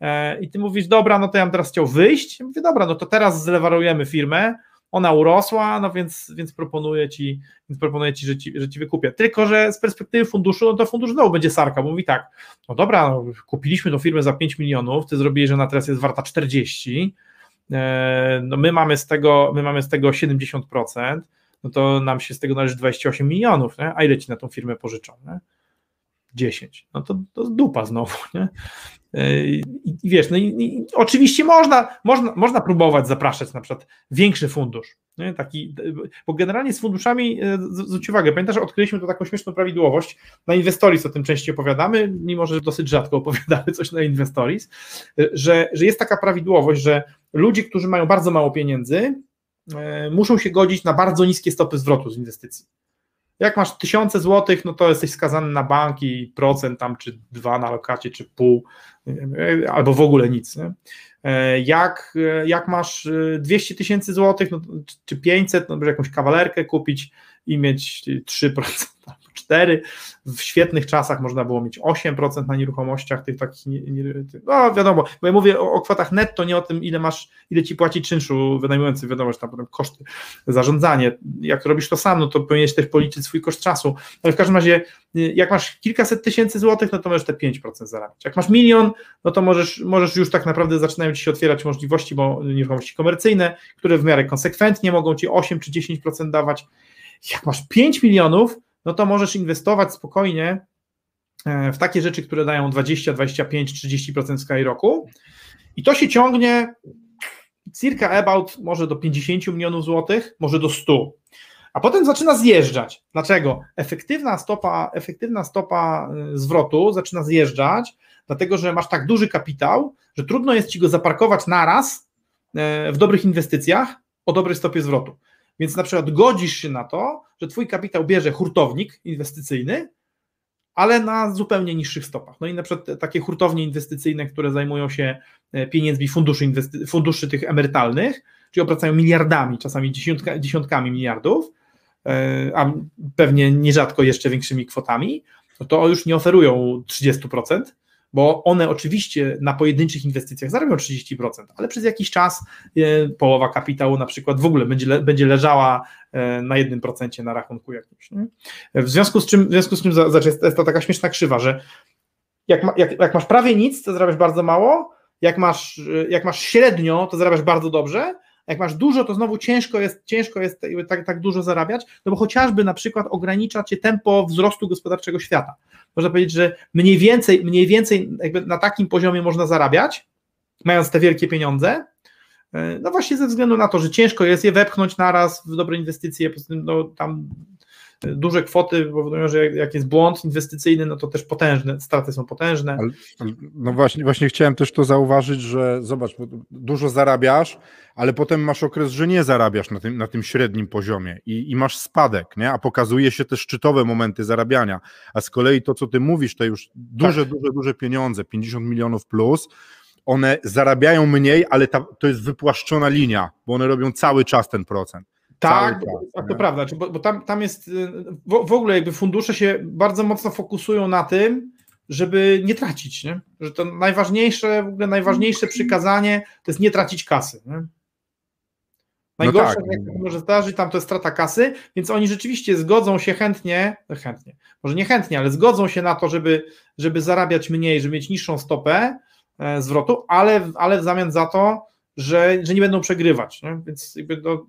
e, i ty mówisz, dobra, no to ja bym teraz chciał wyjść, ja mówię, dobra, no to teraz zlewarujemy firmę, ona urosła, no więc, więc proponuję ci, więc proponuję ci, że ci, że ci wykupię. Tylko, że z perspektywy funduszu, no to fundusz znowu będzie sarka, bo mówi tak, no dobra, no, kupiliśmy tą firmę za 5 milionów, ty zrobiłeś, że ona teraz jest warta 40, E, no my mamy z tego, my mamy z tego 70%, no to nam się z tego należy 28 milionów, nie? a ile ci na tą firmę pożyczą? Nie? 10. No to, to dupa znowu, nie? E, I, i wiesz, no i, i, oczywiście można, można, można próbować zapraszać na przykład większy fundusz, nie? Taki, bo generalnie z funduszami, e, zwróć uwagę, pamiętasz, odkryliśmy to taką śmieszną prawidłowość, na Inwestoris o tym częściej opowiadamy, mimo że dosyć rzadko opowiadamy coś na Inwestoris, że, że jest taka prawidłowość, że ludzie, którzy mają bardzo mało pieniędzy, e, muszą się godzić na bardzo niskie stopy zwrotu z inwestycji. Jak masz tysiące złotych, no to jesteś skazany na banki, procent tam, czy dwa na lokacie, czy pół, e, albo w ogóle nic. Nie? E, jak, jak masz 200 tysięcy złotych, no, czy 500, no, jakąś kawalerkę kupić i mieć 3%, 4%, w świetnych czasach można było mieć 8% na nieruchomościach tych takich, nie, nie, no wiadomo, bo ja mówię o, o, kwotach netto, nie o tym, ile masz, ile ci płaci czynszu wynajmujący, wiadomo, że tam potem koszty, zarządzanie, jak robisz to sam, no to powinieneś też policzyć swój koszt czasu, ale w każdym razie, jak masz kilkaset tysięcy złotych, no to możesz te 5% zarabiać, jak masz milion, no to możesz, możesz już tak naprawdę zaczynają ci się otwierać możliwości, bo nieruchomości komercyjne, które w miarę konsekwentnie mogą ci 8 czy 10% dawać, jak masz 5 milionów, no to możesz inwestować spokojnie e, w takie rzeczy, które dają 20, 25, 30% w roku i to się ciągnie circa about może do 50 milionów złotych, może do 100. a potem zaczyna zjeżdżać. Dlaczego? Efektywna stopa, efektywna stopa y, zwrotu zaczyna zjeżdżać, dlatego że masz tak duży kapitał, że trudno jest ci go zaparkować naraz e, w dobrych inwestycjach o dobrej stopie zwrotu. Więc na przykład godzisz się na to, że twój kapitał bierze hurtownik inwestycyjny, ale na zupełnie niższych stopach. No i na przykład takie hurtownie inwestycyjne, które zajmują się e, pieniędzmi funduszy, inwesty- funduszy tych emerytalnych, czyli obracają miliardami, czasami dziesiątka, dziesiątkami miliardów, e, a pewnie nierzadko jeszcze większymi kwotami, no to już nie oferują 30%, bo one oczywiście na pojedynczych inwestycjach zarabiają 30%, ale przez jakiś czas e, połowa kapitału na przykład w ogóle będzie, będzie leżała e, na 1% na rachunku jakimś. Nie? W związku z czym, w związku z czym jest to taka śmieszna krzywa, że jak, jak, jak masz prawie nic, to zarabiasz bardzo mało, jak masz, jak masz średnio, to zarabiasz bardzo dobrze, jak masz dużo, to znowu ciężko jest, ciężko jest tak, tak dużo zarabiać, no bo chociażby na przykład ogranicza cię tempo wzrostu gospodarczego świata. Można powiedzieć, że mniej więcej, mniej więcej jakby na takim poziomie można zarabiać, mając te wielkie pieniądze, e, no właśnie ze względu na to, że ciężko jest je wepchnąć naraz w dobre inwestycje, no, tam duże kwoty powodują, że jak jest błąd inwestycyjny, no to też potężne, straty są potężne. No właśnie, właśnie chciałem też to zauważyć, że zobacz, dużo zarabiasz, ale potem masz okres, że nie zarabiasz na tym, na tym średnim poziomie i, i masz spadek, nie? a pokazuje się te szczytowe momenty zarabiania, a z kolei to, co ty mówisz, to już duże, tak. duże, duże pieniądze, 50 milionów plus, one zarabiają mniej, ale ta, to jest wypłaszczona linia, bo one robią cały czas ten procent. Tak, tak, to prawda, bo, bo tam, tam jest, y, w, w, ogóle jakby fundusze się bardzo mocno fokusują na tym, żeby nie tracić, nie? że to najważniejsze, w ogóle najważniejsze przykazanie to jest nie tracić kasy. Nie? Najgorsze, no tak. jak może zdarzyć, tam to jest strata kasy, więc oni rzeczywiście zgodzą się chętnie, no chętnie, może nie chętnie, ale zgodzą się na to, żeby, żeby zarabiać mniej, żeby mieć niższą stopę e, zwrotu, ale, ale w zamian za to, że, że nie będą przegrywać. Nie? Więc jakby to,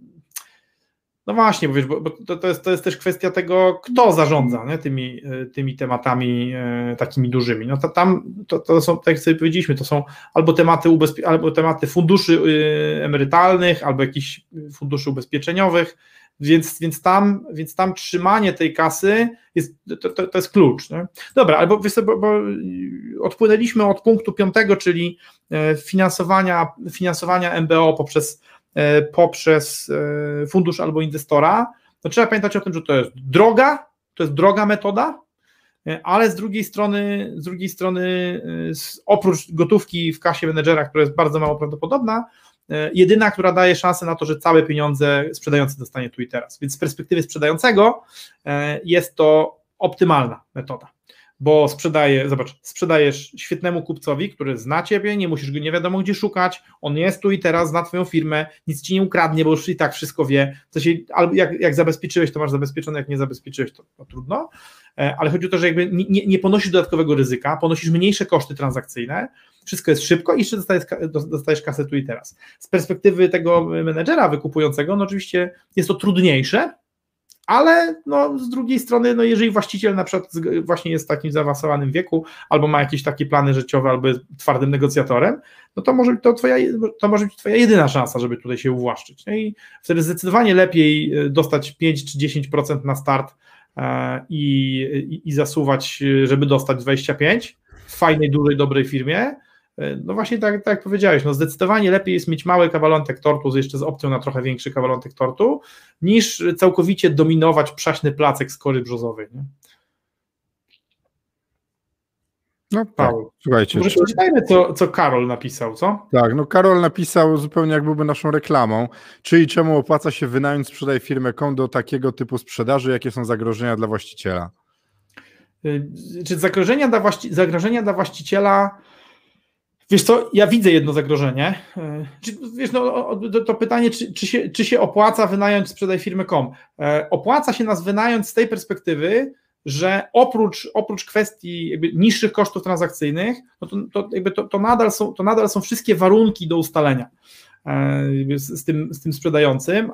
no właśnie, bo, wiesz, bo, to, to, jest, to jest też kwestia tego, kto zarządza nie, tymi, e, tymi tematami e, takimi dużymi. No to tam to, to są, tak jak sobie powiedzieliśmy, to są albo tematy, ubezpie- albo tematy funduszy e, emerytalnych, albo jakichś funduszy ubezpieczeniowych, więc, więc, tam, więc tam trzymanie tej kasy jest, to, to, to jest klucz. Nie? Dobra, albo bo, bo odpłynęliśmy od punktu piątego, czyli finansowania, finansowania MBO poprzez E, poprzez e, fundusz albo inwestora, to trzeba pamiętać o tym, że to jest droga, to jest droga metoda, e, ale z drugiej strony, z drugiej strony oprócz gotówki w kasie menedżera, która jest bardzo mało prawdopodobna, jedyna, która daje szansę na to, że całe pieniądze sprzedający dostanie tu i teraz. Więc z perspektywy sprzedającego jest to optymalna metoda bo sprzedaje, zobacz, sprzedajesz świetnemu kupcowi, który zna ciebie, nie musisz go nie wiadomo gdzie szukać, on jest tu i teraz, zna twoją firmę, nic ci nie ukradnie, bo już i tak wszystko wie, się, albo jak, jak zabezpieczyłeś, to masz zabezpieczone, jak nie zabezpieczyłeś, to, to trudno, e, ale chodzi o to, że jakby nie, nie ponosisz dodatkowego ryzyka, ponosisz mniejsze koszty transakcyjne, wszystko jest szybko i jeszcze dostajesz, dostajesz kasę tu i teraz. Z perspektywy tego menedżera wykupującego, no oczywiście jest to trudniejsze, ale no, z drugiej strony, no, jeżeli właściciel na przykład właśnie jest w takim zaawansowanym wieku, albo ma jakieś takie plany życiowe, albo jest twardym negocjatorem, no to może to, twoja, to może być twoja jedyna szansa, żeby tutaj się uwłaszczyć. No I wtedy zdecydowanie lepiej e, dostać 5 czy 10% na start e, i, i, i zasuwać, żeby dostać 25 w fajnej, dużej, dobrej firmie, E, no właśnie tak, tak jak powiedziałeś, no zdecydowanie lepiej jest mieć mały kawalątek tortu, z jeszcze z opcją na trochę większy kawalątek tortu, niż całkowicie dominować przaśny placek z kory brzozowej. Nie? No tak, słuchajcie. Może przeczytajmy, co, co Karol napisał, co? Tak, no Karol napisał zupełnie jak byłby naszą reklamą, czyli czemu opłaca się wynająć sprzedaj firmę do takiego typu sprzedaży, jakie są zagrożenia dla właściciela? Y, czy zagrożenia dla, właści zagrożenia dla właściciela Wiesz co, ja widzę jedno zagrożenie. E, wiesz, no, to pytanie, czy, czy, się, czy się opłaca wynająć sprzedaj firmy.com? E, opłaca się nas wynająć z tej perspektywy, że oprócz, oprócz kwestii niższych kosztów transakcyjnych, no to, to, jakby to, to, nadal są, to nadal są wszystkie warunki do ustalenia e, z, z, tym, z tym sprzedającym,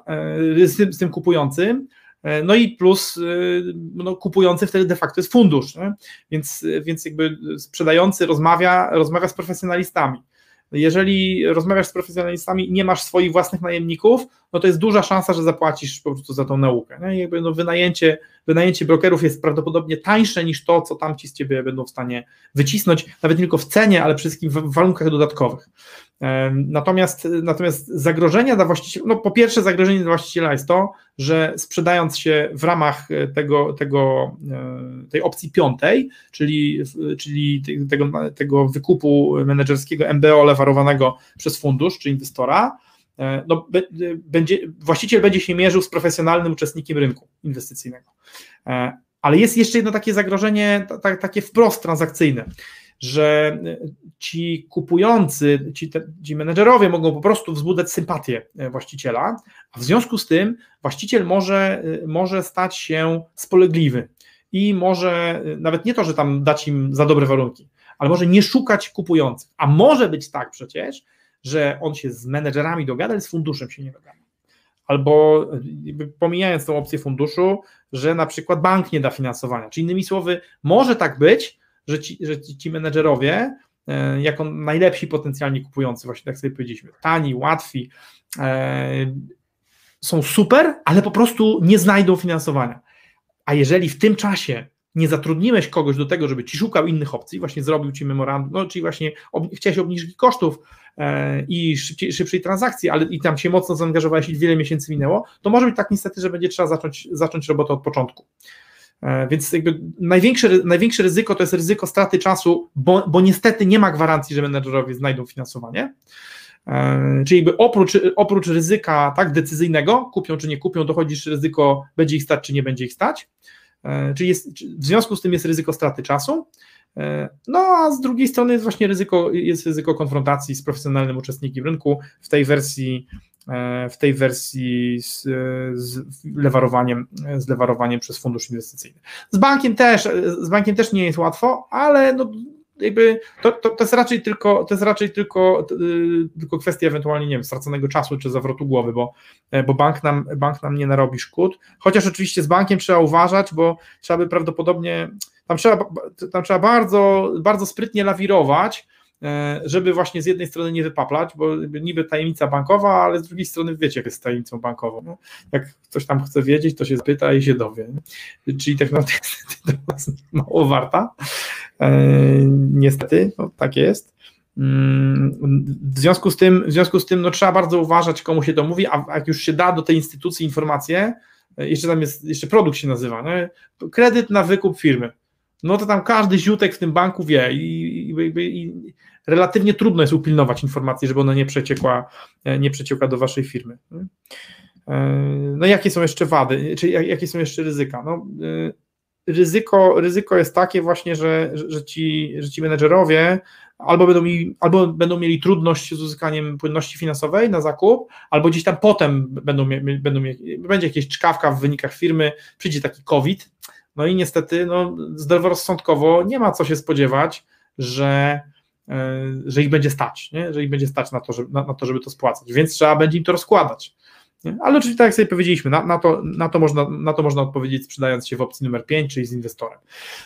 z tym, z tym kupującym. E, no i plus y, no, kupujący wtedy de facto jest fundusz, nie? Więc, więc jakby sprzedający rozmawia, rozmawia z profesjonalistami. jeżeli rozmawiasz z profesjonalistami i nie masz swoich własnych najemników, no to jest duża szansa, że zapłacisz po prostu za tą naukę. Nie? jakby no wynajęcie, wynajęcie brokerów jest prawdopodobnie tańsze niż to, co tamci z ciebie będą w stanie wycisnąć, nawet nie tylko w cenie, ale przede wszystkim w warunkach dodatkowych. Natomiast, natomiast zagrożenia dla właściciela, no po pierwsze zagrożenie dla właściciela jest to, że sprzedając się w ramach tego, tego, e, tej opcji piątej, czyli, czyli tego, tego wykupu menedżerskiego MBO lewarowanego przez fundusz czy inwestora, e, no, będzie, właściciel będzie się mierzył z profesjonalnym uczestnikiem rynku inwestycyjnego. E, ale jest jeszcze jedno takie zagrożenie, takie wprost transakcyjne że ci kupujący, ci, ci menedżerowie mogą po prostu wzbudzać sympatię e, właściciela, a w związku z tym właściciel może, e, może stać się spolegliwy i może e, nawet nie to, że tam dać im za dobre warunki, ale może nie szukać kupujących. A może być tak przecież, że on się z menedżerami dogada, ale z funduszem się nie dogada. Albo pomijając tą opcję funduszu, że na przykład bank nie da finansowania. Czy innymi słowy, może tak być, że ci, że ci, menedżerowie, e, jako najlepsi potencjalni kupujący, właśnie tak sobie powiedzieliśmy, tani, łatwi, e, są super, ale po prostu nie znajdą finansowania. A jeżeli w tym czasie nie zatrudniłeś kogoś do tego, żeby ci szukał innych opcji, właśnie zrobił ci memorandum, no czyli właśnie ob, chciałeś obniżyć kosztów e, i szybciej, szybszej transakcji, ale i tam się mocno zaangażowałeś i wiele miesięcy minęło, to może być tak niestety, że będzie trzeba zacząć, zacząć robotę od początku. E, więc jakby największe, największe ryzyko to jest ryzyko straty czasu, bo, bo niestety nie ma gwarancji, że menedżerowie znajdą finansowanie. E, czyli jakby oprócz, oprócz ryzyka tak decyzyjnego, kupią czy nie kupią, dochodzi jeszcze ryzyko, będzie ich stać czy nie będzie ich stać. E, czyli jest, w związku z tym jest ryzyko straty czasu. No a z drugiej strony jest właśnie ryzyko, jest ryzyko konfrontacji z profesjonalnym uczestnikiem rynku w tej wersji w tej wersji z, z, lewarowaniem, z lewarowaniem przez fundusz inwestycyjny. Z bankiem też, z bankiem też nie jest łatwo, ale no, jakby to, to, to, jest raczej tylko, to jest raczej tylko, tylko kwestia ewentualnie, nie wiem, straconego czasu czy zawrotu głowy, bo, e, bo bank, nam, bank nam nie narobi szkód, chociaż oczywiście z bankiem trzeba uważać, bo trzeba by prawdopodobnie, tam trzeba, tam trzeba bardzo, bardzo sprytnie lawirować, E, żeby właśnie z jednej strony nie wypaplać, bo niby tajemnica bankowa, ale z drugiej strony wiecie, jak jest tajemnicą bankową. No, jak ktoś tam chce wiedzieć, to się spyta i się dowie. Czyli tak naprawdę jest mało warta. E, niestety, no, tak jest. Mm, w związku z tym, w związku z tym no, trzeba bardzo uważać, komu się to mówi, a jak już się da do tej instytucji informację, e, jeszcze tam jest, jeszcze produkt się nazywa, nie? kredyt na wykup firmy. No to tam każdy ziutek w tym banku wie i, i, i, relatywnie trudno jest upilnować informacji, żeby ona nie przeciekła, e, nie przeciekła do waszej firmy. E, no jakie są jeszcze wady, czy jakie są jeszcze ryzyka? No, e, ryzyko, ryzyko jest takie właśnie, że, że, ci, że ci menedżerowie albo będą, mieli, albo będą mieli trudność z uzyskaniem płynności finansowej na zakup, albo gdzieś tam potem będą, będą mieli, będzie jakieś czkawka w wynikach firmy, przyjdzie taki COVID, no i niestety no, zdroworozsądkowo nie ma co się spodziewać, że że ich będzie stać, nie? że ich będzie stać na to, żeby, na, na to, żeby to spłacać, więc trzeba będzie im to rozkładać. Nie? Ale oczywiście, tak jak sobie powiedzieliśmy, na, na, to, na, to można, na to można odpowiedzieć sprzedając się w opcji numer 5, czyli z inwestorem.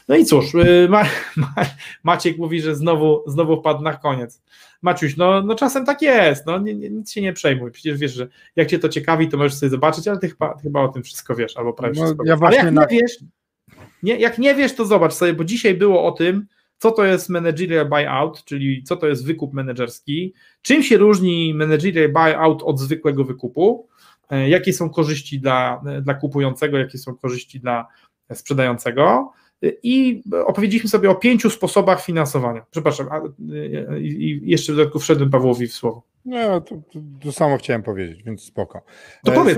No i cóż, y, Ma, Ma, Maciek mówi, że znowu, znowu wpadł na koniec. Maciuś, no, no czasem tak jest, no nie, nie, nic się nie przejmuj, przecież wiesz, że jak cię to ciekawi, to możesz sobie zobaczyć, ale ty chyba, ty chyba o tym wszystko wiesz, albo prawie no, wszystko ja wiesz. Ale jak na... nie wiesz, nie, jak nie wiesz, to zobacz sobie, bo dzisiaj było o tym, co to jest managerial buyout, czyli co to jest wykup menedżerski, czym się różni managerial buyout od zwykłego wykupu, e, jakie są korzyści dla, dla kupującego, jakie są korzyści dla sprzedającego. I opowiedzieliśmy sobie o pięciu sposobach finansowania. Przepraszam, i jeszcze w dodatku wszedłem Pawłowi w słowo. No, to, to, to, samo chciałem powiedzieć, więc spoko. To e, powiedz.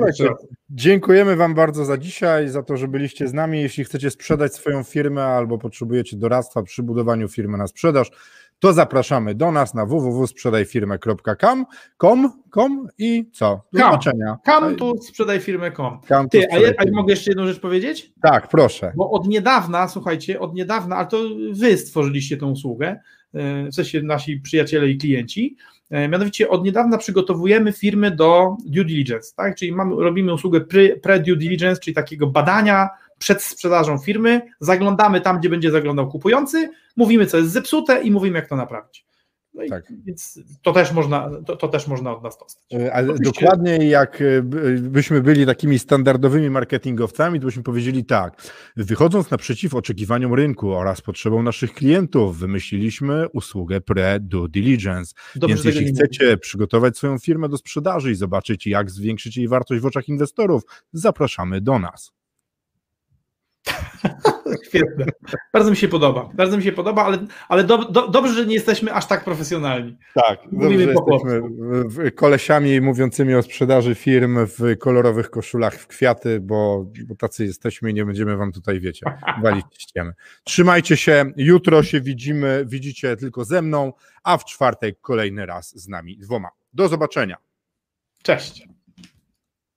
Dziękujemy Wam bardzo za dzisiaj, za to, że byliście z nami. Jeśli chcecie sprzedać swoją firmę albo potrzebujecie doradztwa przy budowaniu firmy na sprzedaż, to zapraszamy do nas na www.sprzedajfirmę.com com, i co? Do kam. zobaczenia. Kam tu sprzedajfirmę.com. Ty, a, ja, a mogę jeszcze jedną rzecz powiedzieć? Tak, proszę. Bo od niedawna, słuchajcie, od niedawna, ale to Wy stworzyliście tą usługę, e, w sensie nasi przyjaciele i klienci, E, mianowicie od niedawna przygotowujemy firmy do due diligence, tak? czyli mamy, robimy usługę pre-due diligence, czyli takiego badania przed sprzedażą firmy, zaglądamy tam, gdzie będzie zaglądał kupujący, mówimy, co jest zepsute i mówimy, jak to naprawić. No i, Tak. Więc to też, można, to, to też można od nas dostać. E, Ale Oczywiście- dokładnie jak e, by- byśmy byli takimi standardowymi marketingowcami, to byśmy powiedzieli tak. Wychodząc naprzeciw oczekiwaniom rynku oraz potrzebom naszych klientów, wymyśliliśmy usługę pre-due diligence. Dobrze, Więc jeśli chcecie przygotować swoją firmę do sprzedaży i zobaczyć, jak zwiększyć jej wartość w oczach inwestorów, zapraszamy do nas. Świetne. Bardzo mi się podoba. Bardzo mi się podoba, ale, ale do, do, dobrze, że nie jesteśmy aż tak profesjonalni. Tak, Mówimy dobrze, po jesteśmy kolesiami mówiącymi o sprzedaży firm w kolorowych koszulach w kwiaty, bo, bo tacy jesteśmy i nie będziemy wam tutaj, wiecie, walić ściemy. Trzymajcie się, jutro się widzimy, widzicie tylko ze mną, a w czwartek kolejny raz z nami dwoma. Do zobaczenia. Cześć.